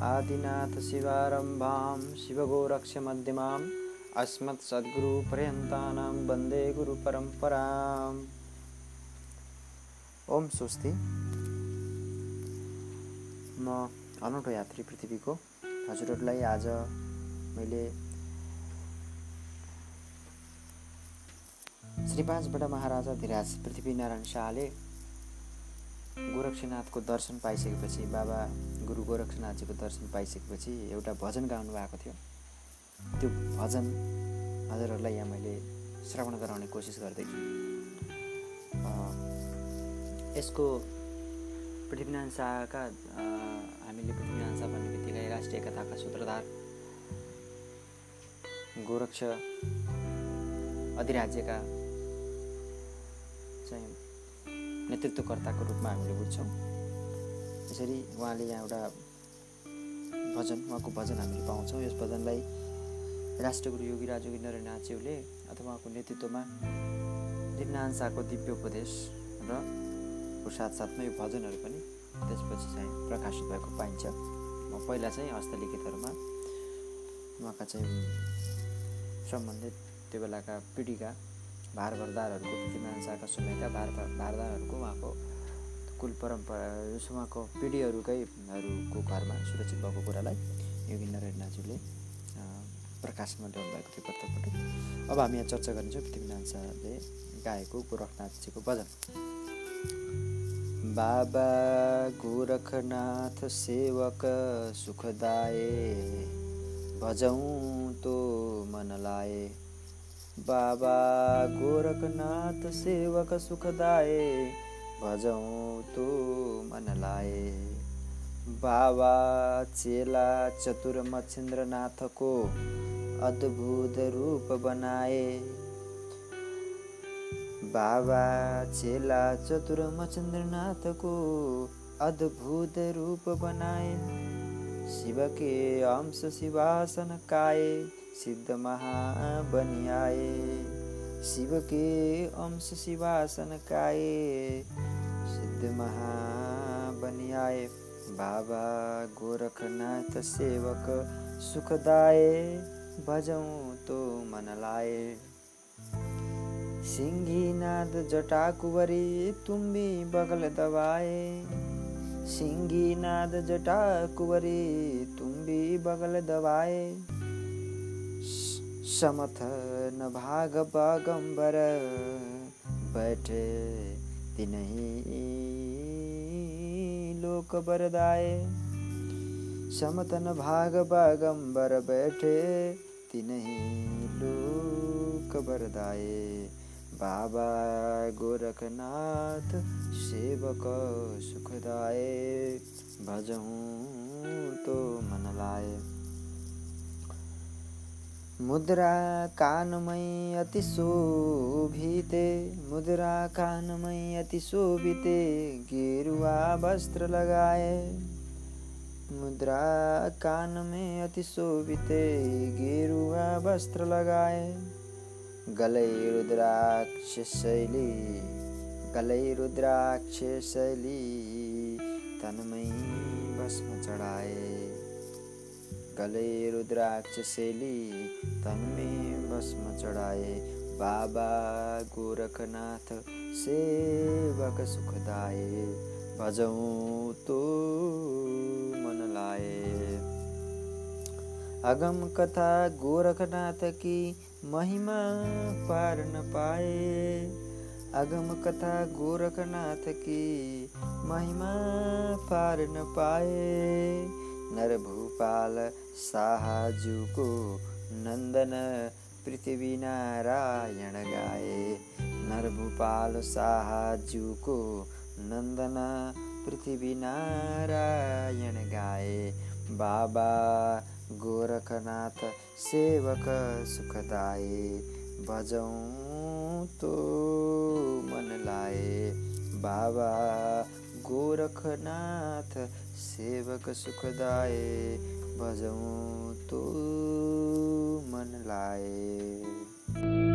शेषाद्रिनाथ शिवारम्भां शिवगोरक्षमध्यमाम् अस्मत् सद्गुरुपर्यन्तानां वन्दे गुरुपरम्पराम् ओम स्वस्ति। म अनौठो यात्री पृथ्वीको। हजुरहरूलाई आज मैले श्री पाँचबाट महाराजा धिराज पृथ्वीनारायण शाहले गोरक्षनाथको दर्शन पाइसकेपछि बाबा गुरु गोरक्षनाथजीको दर्शन पाइसकेपछि एउटा भजन गाउनु भएको थियो। त्यो भजन हजुरहरूलाई यहाँ मैले श्रवण गराउने कोसिस गर्दैछु यसको पृथ्वीनारायण शाहका हामीले पृथ्वीनारायण शाह भन्ने बित्तिकै राष्ट्रिय कथाका सूत्रधार गोरक्ष अधिराज्यका चाहिँ नेतृत्वकर्ताको रूपमा हामीले बुझ्छौँ। यसरी उहाँले यहाँ एउटा भजन उहाँको भजन हामीले पाउँछौँ। यस भजनलाई राष्ट्रगुरु योगी राज योगी नरेन्द्रनाथज्यूले अथवा उहाँको नेतृत्वमा दिपनारायण शाहको दिव्य उपदेश र साथसाथमा यो भजनहरू पनि त्यसपछि चाहिँ प्रकाशित भएको पाइन्छ। म पहिला चाहिँ हस्तलिखितहरूमा उहाँका चाहिँ सम्बन्धित त्यो बेलाका पिँढीका भार भरदारहरूको पृथ्वीनारायण समयका भार भारदारहरूको उहाँको कुल परम्परा उहाँको पिँढीहरूकै हरूको घरमा सुरक्षित भएको कुरालाई योगी नारायणनाथज्यूले प्रकाशमा ल्याउनु भएको थियो प्रत्येकपटक अब हामी यहाँ चर्चा गर्नेछौँ पृथ्वीनारायण शाहले गाएको गोरखनाथजीको भजन। बाबा गोरखनाथ सेवक सुखदाए भजौँ तो मन लाए बाबा गोरखनाथ सेवक सुखदाए भजौँ तो मन लाए बाबा चेला चतुर मच्छिन्द्रनाथको अद्भुत रूप बनाए बाबा चेला चतुर मचन्द्रनाथको अद्भुत रूप बनाए शिव के अंश शिवासन काए सिद्ध महाबनियाए शिव के अंश शिवासन काए सिद्ध महाबनियाए बाबा गोरखनाथ सेवक सुखदाए भजौँ तो मन लाए सिंगी नाद जटा कुवरी भी बगल दबाए सिंगी नाद जटा कुवरी भी बगल दबाए समथ न भाग बागंबर बैठे तिनही लोक बरदाए समतन भाग बागंबर बैठे तिनही लोक बरदाए बाबा गोरखनाथ सेवक सुखदाय। भजहूँ तो मन लाए मुद्रा कानमय अति शोभिते, मुद्रा कानमय अति शोभिते, गेरुआ वस्त्र लगाए। मुद्रा कान में अति शोभिते, गेरुआ वस्त्र लगाए। गलै रुद्राक्ष शैली, गलै रुद्राक्ष शैली तनमै भस्म चढाए। गलै रुद्राक्ष शैली तनमै भस्म चढाए। बाबा गोरखनाथ सेवक सुखदाय भजौँ तो मन लाए। अगम कथा गोरखनाथ की महिमा पार न पाए। अगम कथा गोरखनाथ की महिमा पार न पाए। नर भूपाल साहाजू नंदन पृथ्वी नारायण गाए। नर भूपाल साहाजू को नंदन पृथ्वी नारायण गाए। बाबा गोरखनाथ सेवक सुखदाए। बजौँ तो मन लाए। बाबा गोरखनाथ सेवक सुखदाए बजौँ तो मन लाए